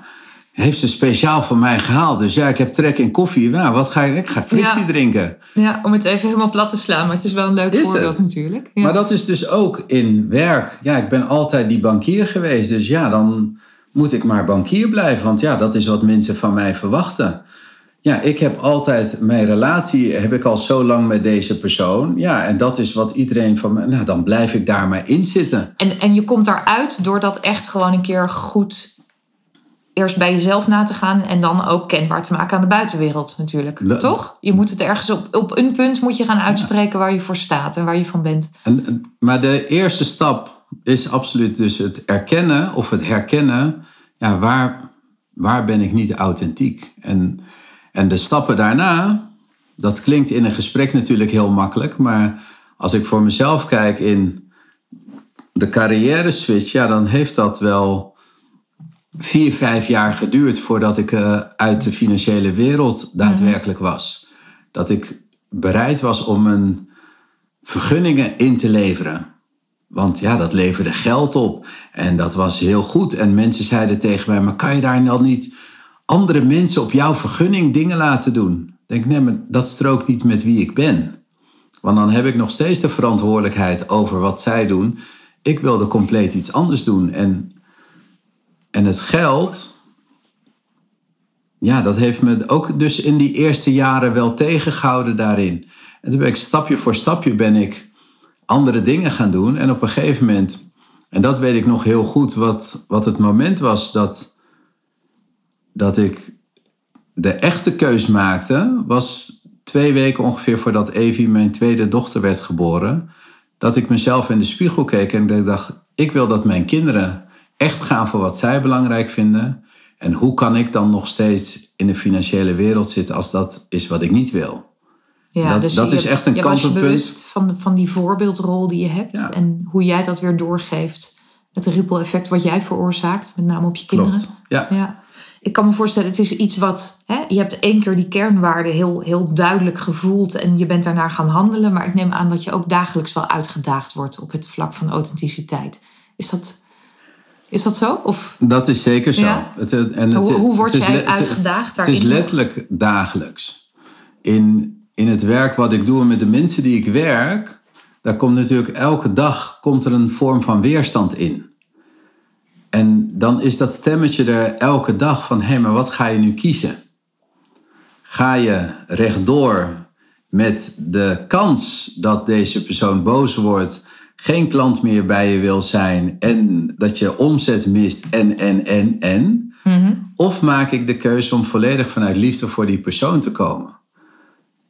heeft ze speciaal voor mij gehaald. Dus ja, ik heb trek in koffie. Nou, wat ga ik? Ik ga fris die Ja. drinken. ja, om het even helemaal plat te slaan. Maar het is wel een leuk Is voorbeeld het? natuurlijk. Ja. Maar dat is dus ook in werk. Ja, ik ben altijd die bankier geweest. Dus ja, dan moet ik maar bankier blijven. Want ja, dat is wat mensen van mij verwachten. Ja, ik heb altijd mijn relatie heb ik al zo lang met deze persoon. Ja, en dat is wat iedereen van me. Nou, dan blijf ik daar maar in zitten. En, en je komt daaruit door dat echt gewoon een keer goed eerst bij jezelf na te gaan en dan ook kenbaar te maken aan de buitenwereld natuurlijk. Le- Toch? Je moet het ergens op, op een punt moet je gaan uitspreken waar je voor staat en waar je van bent. En, en- maar de eerste stap is absoluut dus het erkennen of het herkennen. Ja, waar, waar ben ik niet authentiek? En, en de stappen daarna, dat klinkt in een gesprek natuurlijk heel makkelijk. Maar als ik voor mezelf kijk in de carrière switch, ja, dan heeft dat wel vier, vijf jaar geduurd voordat ik eh, uit de financiële wereld daadwerkelijk was. Dat ik bereid was om een vergunningen in te leveren. Want ja, dat leverde geld op. En dat was heel goed. En mensen zeiden tegen mij, maar kan je daar dan niet andere mensen op jouw vergunning dingen laten doen? Ik denk, nee, maar dat strookt niet met wie ik ben. Want dan heb ik nog steeds de verantwoordelijkheid over wat zij doen. Ik wilde compleet iets anders doen. En en het geld, ja, dat heeft me ook dus in die eerste jaren wel tegengehouden daarin. En toen ben ik stapje voor stapje ben ik andere dingen gaan doen. En op een gegeven moment, en dat weet ik nog heel goed, wat, wat het moment was dat, dat ik de echte keus maakte, was twee weken ongeveer voordat Evie, mijn tweede dochter, werd geboren. Dat ik mezelf in de spiegel keek en ik dacht, ik wil dat mijn kinderen echt gaan voor wat zij belangrijk vinden. En hoe kan ik dan nog steeds in de financiële wereld zitten als dat is wat ik niet wil? Ja, dat dus dat je, is echt een je kantelpunt. bewust van, van die voorbeeldrol die je hebt. Ja. En hoe jij dat weer doorgeeft. Het ripple effect wat jij veroorzaakt. Met name op je kinderen. Ja. Ja. Ik kan me voorstellen, het is iets wat... Hè, je hebt één keer die kernwaarden heel, heel duidelijk gevoeld. En je bent daarnaar gaan handelen. Maar ik neem aan dat je ook dagelijks wel uitgedaagd wordt. Op het vlak van authenticiteit. Is dat, is dat zo? Of Dat is zeker zo. Ja. Het, het- en het, hoe, hoe word het jij het- uitgedaagd Het daarin? is letterlijk dagelijks. In, in het werk wat ik doe en met de mensen die ik werk, daar komt natuurlijk elke dag komt er een vorm van weerstand in. En dan is dat stemmetje er elke dag van, hé, maar wat ga je nu kiezen? Ga je rechtdoor met de kans dat deze persoon boos wordt, geen klant meer bij je wil zijn en dat je omzet mist en, en, en, en? Of maak ik de keuze om volledig vanuit liefde voor die persoon te komen?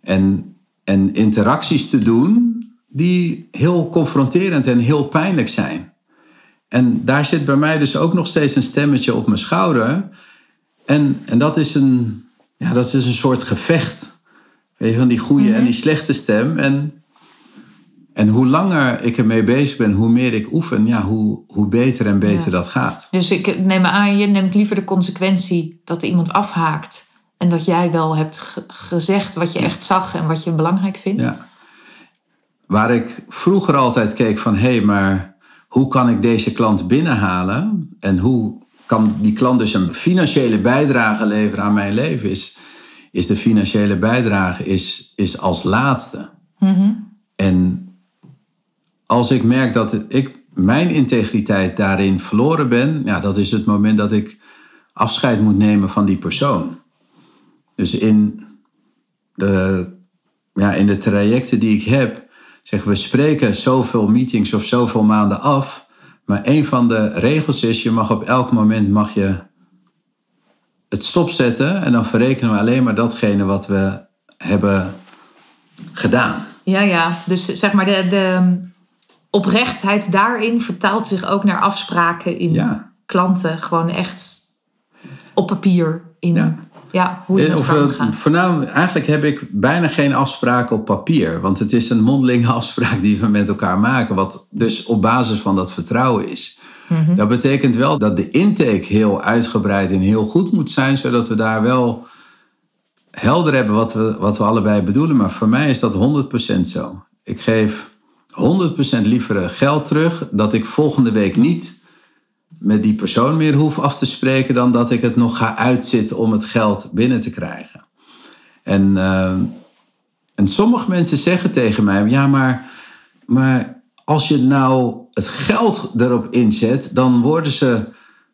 En, en interacties te doen die heel confronterend en heel pijnlijk zijn. En daar zit bij mij dus ook nog steeds een stemmetje op mijn schouder. En, en dat, is een, ja, dat is een soort gevecht. Weet je, van die goede en die slechte stem. En, en hoe langer ik ermee bezig ben, hoe meer ik oefen, ja, hoe, hoe beter en beter Ja. dat gaat. Dus ik neem aan, je neemt liever de consequentie dat er iemand afhaakt. En dat jij wel hebt ge- gezegd wat je echt zag en wat je belangrijk vindt. Ja. Waar ik vroeger altijd keek van, hé, hey, maar hoe kan ik deze klant binnenhalen? En hoe kan die klant dus een financiële bijdrage leveren aan mijn leven? Is, is de financiële bijdrage is, is als laatste. En als ik merk dat ik mijn integriteit daarin verloren ben, ja, dat is het moment dat ik afscheid moet nemen van die persoon. Dus in de, ja, in de trajecten die ik heb, zeggen we spreken zoveel meetings of zoveel maanden af. Maar een van de regels is, je mag op elk moment mag je het stopzetten en dan verrekenen we alleen maar datgene wat we hebben gedaan. Ja, ja. Dus zeg maar, de, de oprechtheid daarin vertaalt zich ook naar afspraken in Ja. klanten. Gewoon echt op papier. In ja, Ja. hoe je met Of, eh, omgaat. voornamelijk, eigenlijk heb ik bijna geen afspraken op papier. Want het is een mondelinge afspraak die we met elkaar maken. Wat dus op basis van dat vertrouwen is. Mhm. Dat betekent wel dat de intake heel uitgebreid en heel goed moet zijn. Zodat we daar wel helder hebben wat we, wat we allebei bedoelen. Maar voor mij is dat 100% zo. Ik geef 100% liever geld terug. Dat ik volgende week niet met die persoon meer hoef af te spreken dan dat ik het nog ga uitzitten om het geld binnen te krijgen. En, eh, en sommige mensen zeggen tegen mij: ja, maar, maar als je nou het geld erop inzet, dan worden ze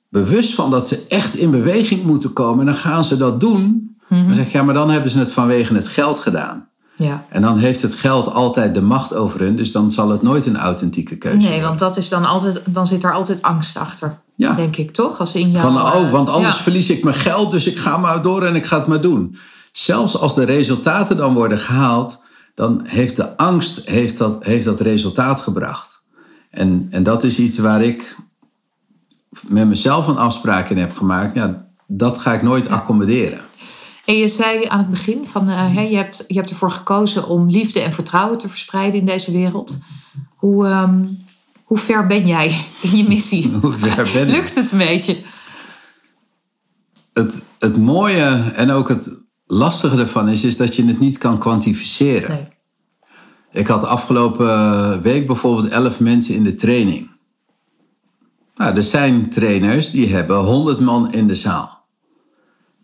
bewust van dat ze echt in beweging moeten komen en dan gaan ze dat doen. Dan zeg ik: ja, maar dan hebben ze het vanwege het geld gedaan. Ja. En dan heeft het geld altijd de macht over hun, dus dan zal het nooit een authentieke keuze Nee, worden. want dat is dan altijd, dan zit daar altijd angst achter. Ja. Denk ik toch? Als in jouw, Van, oh, want eh, anders ja. verlies ik mijn geld, dus ik ga maar door en ik ga het maar doen. Zelfs als de resultaten dan worden gehaald, dan heeft de angst heeft dat, heeft dat resultaat gebracht. En, en dat is iets waar ik met mezelf een afspraak in heb gemaakt. Ja, dat ga ik nooit accommoderen. En je zei aan het begin van eh, hè, je, hebt, je hebt ervoor gekozen om liefde en vertrouwen te verspreiden in deze wereld. Hoe, ehm, hoe ver ben jij in je missie? Hoe ver ben ik? Lukt het een beetje? Het, het mooie en ook het lastige ervan is, is dat je het niet kan kwantificeren. Nee. Ik had afgelopen week bijvoorbeeld 11 mensen in de training. Nou, er zijn trainers die hebben 100 man in de zaal.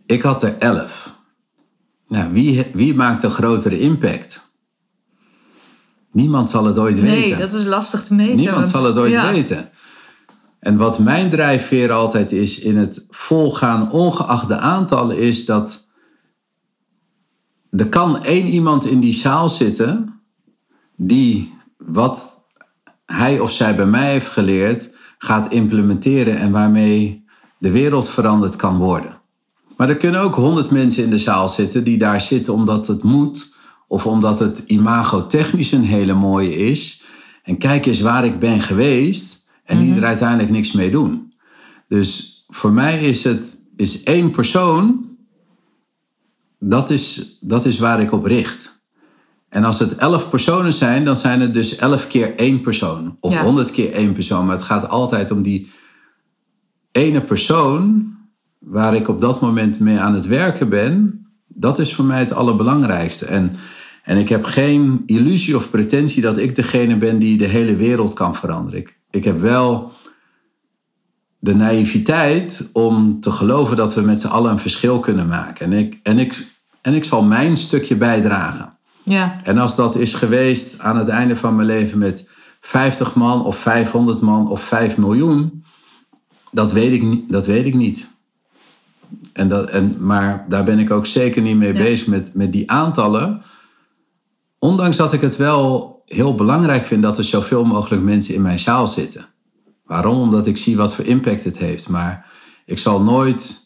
Ik had er 11. Nou, wie, wie maakt een grotere impact? Niemand zal het ooit Nee, weten. dat is lastig te meten. Niemand want- zal het ooit ja. weten. En wat mijn drijfveer altijd is in het volgaan, ongeacht de aantallen, is dat er kan één iemand in die zaal zitten die wat hij of zij bij mij heeft geleerd gaat implementeren en waarmee de wereld veranderd kan worden. Maar er kunnen ook honderd mensen in de zaal zitten die daar zitten omdat het moet of omdat het imagotechnisch een hele mooie is. En kijk eens waar ik ben geweest en die er uiteindelijk niks mee doen. Dus voor mij is het is één persoon, dat is, dat is waar ik op richt. En als het elf personen zijn, dan zijn het dus elf keer één persoon. Of honderd keer één persoon. Maar het gaat altijd om die ene persoon waar ik op dat moment mee aan het werken ben. Dat is voor mij het allerbelangrijkste. En, en ik heb geen illusie of pretentie dat ik degene ben die de hele wereld kan veranderen. Ik, ik heb wel de naïviteit om te geloven dat we met z'n allen een verschil kunnen maken. En ik, en ik, en ik zal mijn stukje bijdragen. Ja. En als dat is geweest aan het einde van mijn leven met 50 man of 500 man of 5 miljoen, dat weet ik, dat weet ik niet. En dat, en, maar daar ben ik ook zeker niet mee bezig met, met die aantallen. Ondanks dat ik het wel heel belangrijk vind dat er zoveel mogelijk mensen in mijn zaal zitten. Waarom? Omdat ik zie wat voor impact het heeft. Maar ik zal nooit,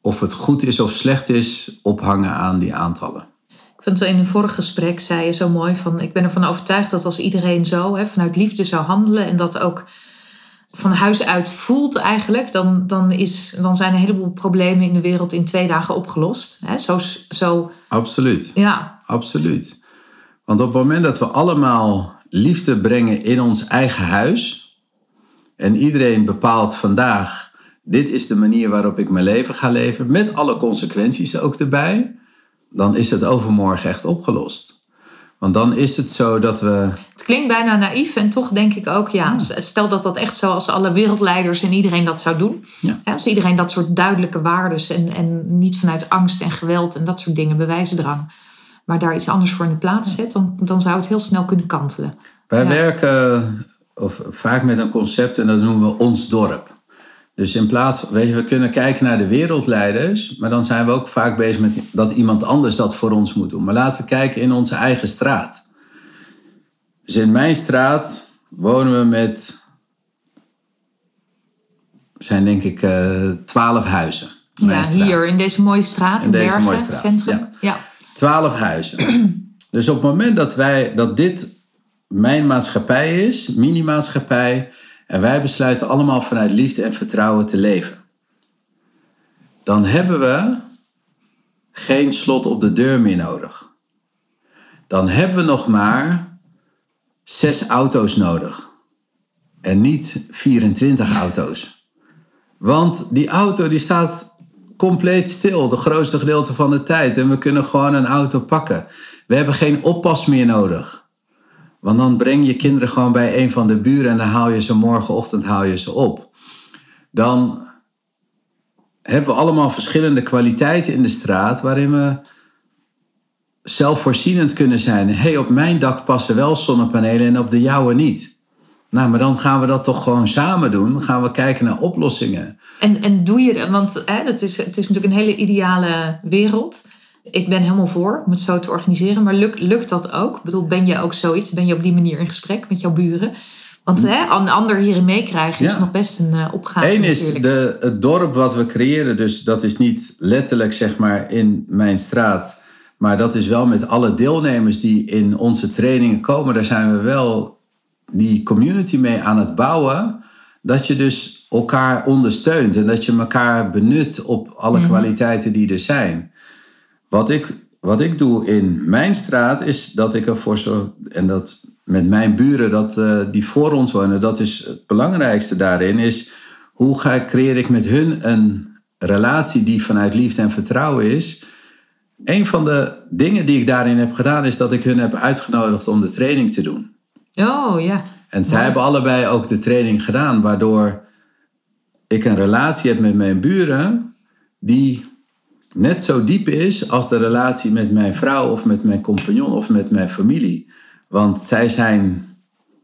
of het goed is of slecht is, ophangen aan die aantallen. Ik vind het in een vorig gesprek zei je zo mooi van... ik ben ervan overtuigd dat als iedereen zo hè, vanuit liefde zou handelen... en dat ook van huis uit voelt eigenlijk... dan, dan, is, dan zijn een heleboel problemen in de wereld in twee dagen opgelost. Hè? Zo, zo, Absoluut. ja, Absoluut. Want op het moment dat we allemaal liefde brengen in ons eigen huis... en iedereen bepaalt vandaag... dit is de manier waarop ik mijn leven ga leven... met alle consequenties ook erbij... dan is het overmorgen echt opgelost. Want dan is het zo dat we... het klinkt bijna naïef en toch denk ik ook... ja, stel dat dat echt zo als alle wereldleiders en iedereen dat zou doen... Ja. Als iedereen dat soort duidelijke waardes... En, en niet vanuit angst en geweld en dat soort dingen, bewijsdrang... maar daar iets anders voor in de plaats zet... dan, dan zou het heel snel kunnen kantelen. Wij Ja. werken of, vaak met een concept en dat noemen we ons dorp. Dus in plaats van, weet je, we kunnen kijken naar de wereldleiders, maar dan zijn we ook vaak bezig met dat iemand anders dat voor ons moet doen. Maar laten we kijken in onze eigen straat. Dus in mijn straat wonen we met, zijn denk ik eh, twaalf huizen. Mijn Ja, hier in deze mooie straat, in, deze Bergen, mooie het straat, centrum. ja. Ja. Twaalf huizen. dus op het moment dat, wij, dat dit mijn maatschappij is, mini-maatschappij, en wij besluiten allemaal vanuit liefde en vertrouwen te leven, dan hebben we geen slot op de deur meer nodig. Dan hebben we nog maar zes auto's nodig. En niet 24 auto's. Want die auto die staat compleet stil, de grootste gedeelte van de tijd. En we kunnen gewoon een auto pakken. We hebben geen oppas meer nodig. Want dan breng je kinderen gewoon bij een van de buren en dan haal je ze morgenochtend haal je ze op. Dan hebben we allemaal verschillende kwaliteiten in de straat waarin we zelfvoorzienend kunnen zijn. Hé, hey, op mijn dak passen wel zonnepanelen en op de jouwe niet. Nou, maar dan gaan we dat toch gewoon samen doen. Gaan we kijken naar oplossingen. En, en doe je, want hè, het, is, het is natuurlijk een hele ideale wereld. Ik ben helemaal voor om het zo te organiseren, maar lukt, lukt dat ook? Ik bedoel, ben je ook zoiets? Ben je op die manier in gesprek met jouw buren? Want hè, een ander hierin meekrijgen is Ja. nog best een eh, opgave. Eén is de, het dorp wat we creëren, dus dat is niet letterlijk zeg maar in mijn straat, maar dat is wel met alle deelnemers die in onze trainingen komen. Daar zijn we wel die community mee aan het bouwen. Dat je dus elkaar ondersteunt en dat je elkaar benut op alle kwaliteiten die er zijn. Wat ik, wat ik doe in mijn straat is dat ik ervoor zorg, en dat met mijn buren dat, eh, die voor ons wonen, dat is het belangrijkste daarin, is hoe ga, creëer ik met hun een relatie die vanuit liefde en vertrouwen is. Een van de dingen die ik daarin heb gedaan is dat ik hun heb uitgenodigd om de training te doen. Oh ja. En zij hebben allebei ook de training gedaan, waardoor ik een relatie heb met mijn buren die net zo diep is als de relatie met mijn vrouw of met mijn compagnon of met mijn familie. Want zij zijn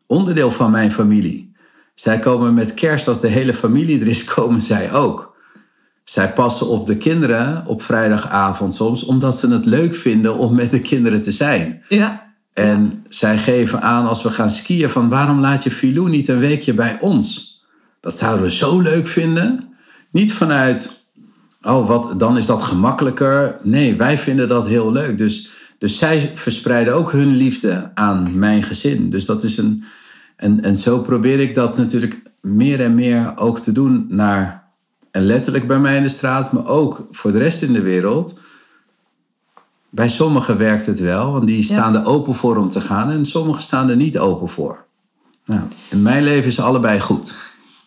onderdeel van mijn familie. Zij komen met kerst, als de hele familie er is, komen zij ook. Zij passen op de kinderen op vrijdagavond soms, omdat ze het leuk vinden om met de kinderen te zijn. Ja. En zij geven aan als we gaan skiën van waarom laat je Filou niet een weekje bij ons? Dat zouden we zo leuk vinden. Niet vanuit, oh wat, dan is dat gemakkelijker. Nee, wij vinden dat heel leuk. Dus, dus zij verspreiden ook hun liefde aan mijn gezin. Dus dat is een, en, en zo probeer ik dat natuurlijk meer en meer ook te doen naar, en letterlijk bij mij in de straat, maar ook voor de rest in de wereld. Bij sommigen werkt het wel, want die staan er open voor om te gaan. En sommigen staan er niet open voor. Nou, in mijn leven is allebei goed.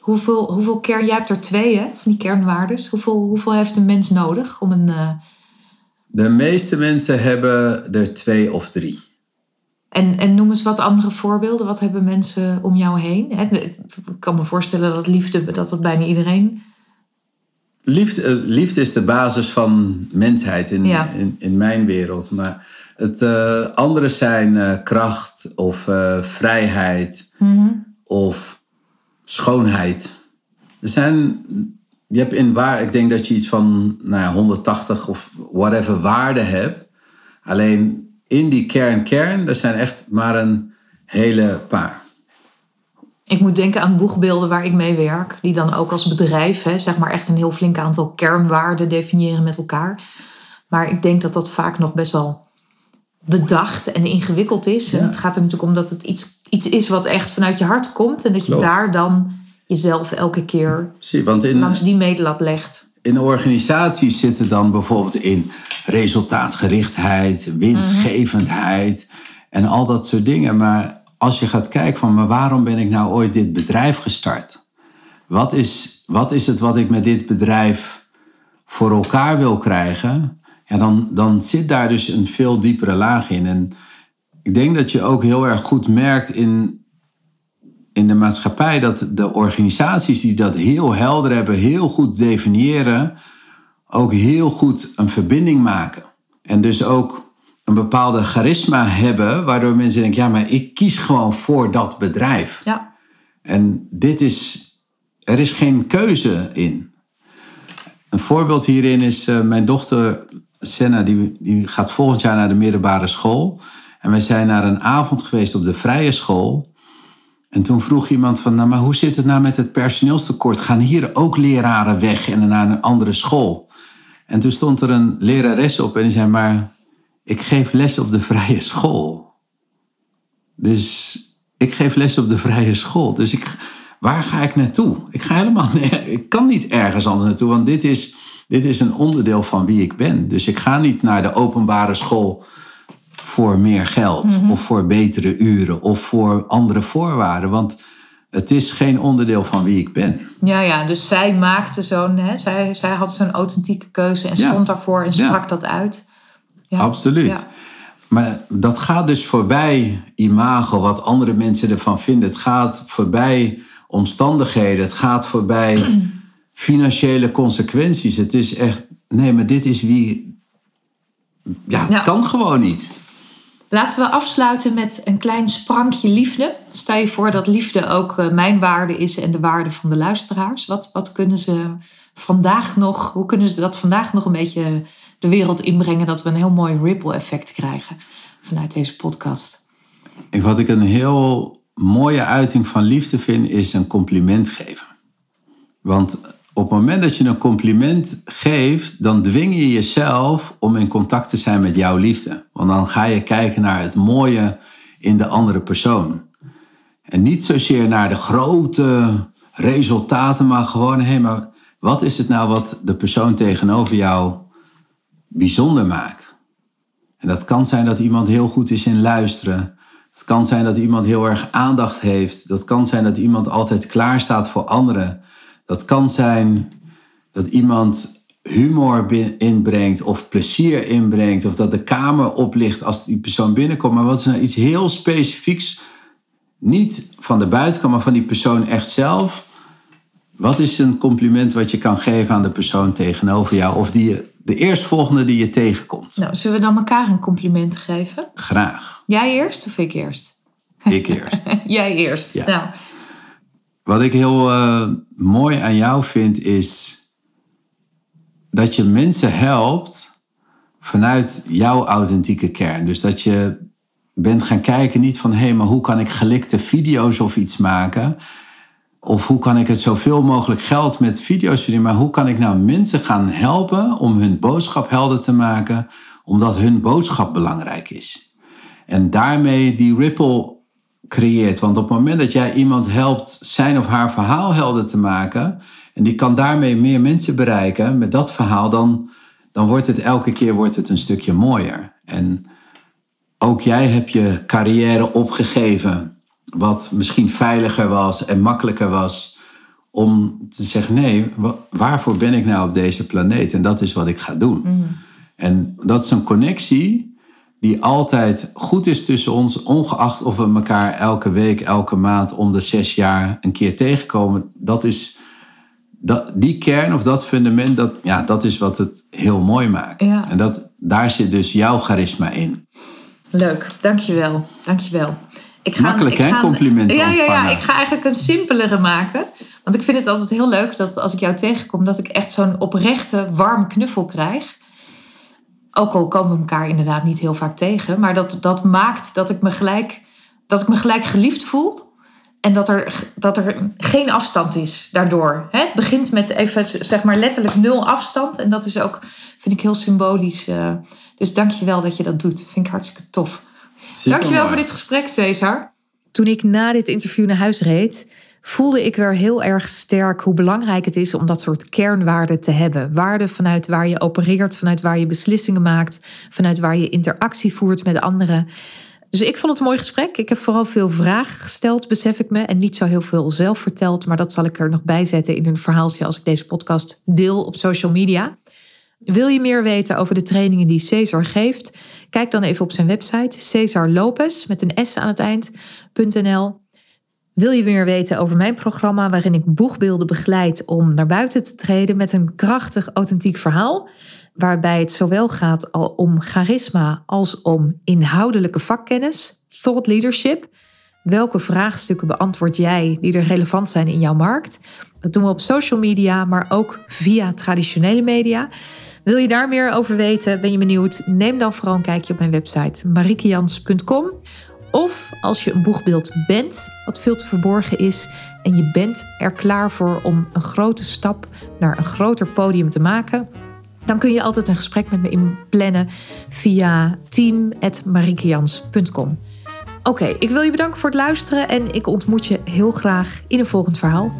Hoeveel, hoeveel kern, jij hebt er twee hè, van die kernwaardes. Hoeveel, hoeveel heeft een mens nodig om een... Uh... De meeste mensen hebben er twee of drie. En, en noem eens wat andere voorbeelden. Wat hebben mensen om jou heen? Ik kan me voorstellen dat liefde, dat dat bijna iedereen... Liefde, eh, liefde is de basis van mensheid in, in, in, mijn wereld. Maar het uh, andere zijn uh, kracht of vrijheid mm of schoonheid. Er zijn, je hebt in waar, ik denk dat je iets van nou ja, 180 of whatever waarden hebt. Alleen in die kern, kern, er zijn echt maar een hele paar. Ik moet denken aan boegbeelden waar ik mee werk, die dan ook als bedrijf, hè, zeg maar echt een heel flink aantal kernwaarden definiëren met elkaar. Maar ik denk dat dat vaak nog best wel bedacht en ingewikkeld is. En het gaat er natuurlijk om dat het iets, iets is wat echt vanuit je hart komt. En dat je daar dan jezelf elke keer Zie, want in, langs die medelat legt. In organisaties zitten dan bijvoorbeeld in resultaatgerichtheid, winstgevendheid en al dat soort dingen. Maar als je gaat kijken van, maar waarom ben ik nou ooit dit bedrijf gestart? Wat is, wat is het wat ik met dit bedrijf voor elkaar wil krijgen? Ja, dan, dan zit daar dus een veel diepere laag in. En ik denk dat je ook heel erg goed merkt in, in de maatschappij dat de organisaties die dat heel helder hebben, heel goed definiëren, ook heel goed een verbinding maken. En dus ook een bepaalde charisma hebben, waardoor mensen denken, ja, maar ik kies gewoon voor dat bedrijf. Ja. En dit is, er is geen keuze in. Een voorbeeld hierin is, uh, mijn dochter Senna die, die gaat volgend jaar naar de middelbare school. En wij zijn naar een avond geweest op de vrije school. En toen vroeg iemand van, nou maar hoe zit het nou met het personeelstekort? Gaan hier ook leraren weg en naar een andere school? En toen stond er een lerares op en die zei, maar ik geef les op de vrije school. Dus ik geef les op de vrije school. Dus ik, waar ga ik naartoe? Ik ga helemaal, ik kan niet ergens anders naartoe, want dit is dit is een onderdeel van wie ik ben. Dus ik ga niet naar de openbare school voor meer geld Mhm. of voor betere uren of voor andere voorwaarden. Want het is geen onderdeel van wie ik ben. Ja, ja, dus zij maakte zo'n, hè, zij, zij had zo'n authentieke keuze en Ja. stond daarvoor en Ja. sprak dat uit. Ja. Absoluut. Maar dat gaat dus voorbij imago, wat andere mensen ervan vinden. Het gaat voorbij omstandigheden. Het gaat voorbij financiële consequenties. Het is echt, nee, maar dit is wie. Ja, het kan gewoon niet. Laten we afsluiten met een klein sprankje liefde. Stel je voor dat liefde ook eh, mijn waarde is en de waarde van de luisteraars. Wat, wat kunnen ze vandaag nog, hoe kunnen ze dat vandaag nog een beetje de wereld inbrengen dat we een heel mooi ripple effect krijgen vanuit deze podcast? Wat ik een heel mooie uiting van liefde vind, is een compliment geven. Want op het moment dat je een compliment geeft, dan dwing je jezelf om in contact te zijn met jouw liefde. Want dan ga je kijken naar het mooie in de andere persoon. En niet zozeer naar de grote resultaten, maar gewoon, hé, maar wat is het nou wat de persoon tegenover jou bijzonder maakt? En dat kan zijn dat iemand heel goed is in luisteren. Het kan zijn dat iemand heel erg aandacht heeft. Dat kan zijn dat iemand altijd klaar staat voor anderen. Dat kan zijn dat iemand humor inbrengt of plezier inbrengt. Of dat de kamer oplicht als die persoon binnenkomt. Maar wat is nou iets heel specifieks? Niet van de buitenkant, maar van die persoon echt zelf. Wat is een compliment wat je kan geven aan de persoon tegenover jou? Of die je, de eerstvolgende die je tegenkomt? Nou, zullen we dan elkaar een compliment geven? Graag. Jij eerst of ik eerst? Ik eerst. Jij eerst. Ja. Nou, wat ik heel eh, mooi aan jou vind is dat je mensen helpt vanuit jouw authentieke kern. Dus dat je bent gaan kijken niet van hé, hey, maar hoe kan ik gelikte video's of iets maken? Of hoe kan ik het zoveel mogelijk geld met video's verdienen? Maar hoe kan ik nou mensen gaan helpen om hun boodschap helder te maken, omdat hun boodschap belangrijk is? En daarmee die ripple creëert. Want op het moment dat jij iemand helpt zijn of haar verhaal helder te maken, en die kan daarmee meer mensen bereiken met dat verhaal, dan, dan wordt het elke keer wordt het een stukje mooier. En ook jij hebt je carrière opgegeven, wat misschien veiliger was en makkelijker was, om te zeggen: nee, waarvoor ben ik nou op deze planeet? En dat is wat ik ga doen. Mm. En dat is een connectie die altijd goed is tussen ons, ongeacht of we elkaar elke week, elke maand om de zes jaar een keer tegenkomen. Dat is dat, die kern of dat fundament, dat, ja, dat is wat het heel mooi maakt. En dat, daar zit dus jouw charisma in. Leuk, dankjewel. dankjewel. Ik ga, Makkelijk ik hè, ga, complimenten ja, ontvangen. Ja, ja, ik ga eigenlijk een simpelere maken. Want ik vind het altijd heel leuk dat als ik jou tegenkom... dat ik echt zo'n oprechte, warm knuffel krijg. Ook al komen we elkaar inderdaad niet heel vaak tegen. Maar dat, dat maakt dat ik me gelijk, dat ik me gelijk geliefd voel. En dat er, dat er geen afstand is daardoor. Het begint met even zeg maar letterlijk nul afstand. En dat is ook, vind ik heel symbolisch. Uh, dus dank je wel dat je dat doet. Vind ik hartstikke tof. Dank je wel voor dit gesprek, Cesar. Toen ik na dit interview naar huis reed, voelde ik weer heel erg sterk hoe belangrijk het is om dat soort kernwaarden te hebben. Waarden vanuit waar je opereert, vanuit waar je beslissingen maakt, vanuit waar je interactie voert met anderen. Dus ik vond het een mooi gesprek. Ik heb vooral veel vragen gesteld, besef ik me. En niet zo heel veel zelf verteld. Maar dat zal ik er nog bij zetten in een verhaaltje als ik deze podcast deel op social media. Wil je meer weten over de trainingen die Cesar geeft? Kijk dan even op zijn website Cesar Lopez met een S aan het eind.nl. Wil je meer weten over mijn programma waarin ik boegbeelden begeleid om naar buiten te treden met een krachtig, authentiek verhaal? Waarbij het zowel gaat om charisma als om inhoudelijke vakkennis, thought leadership. Welke vraagstukken beantwoord jij die er relevant zijn in jouw markt? Dat doen we op social media, maar ook via traditionele media. Wil je daar meer over weten? Ben je benieuwd? Neem dan vooral een kijkje op mijn website marikians.com. Of als je een boegbeeld bent, wat veel te verborgen is, en je bent er klaar voor om een grote stap naar een groter podium te maken, dan kun je altijd een gesprek met me inplannen via team.marikians.com. Oké, ik wil je bedanken voor het luisteren en ik ontmoet je heel graag in een volgend verhaal.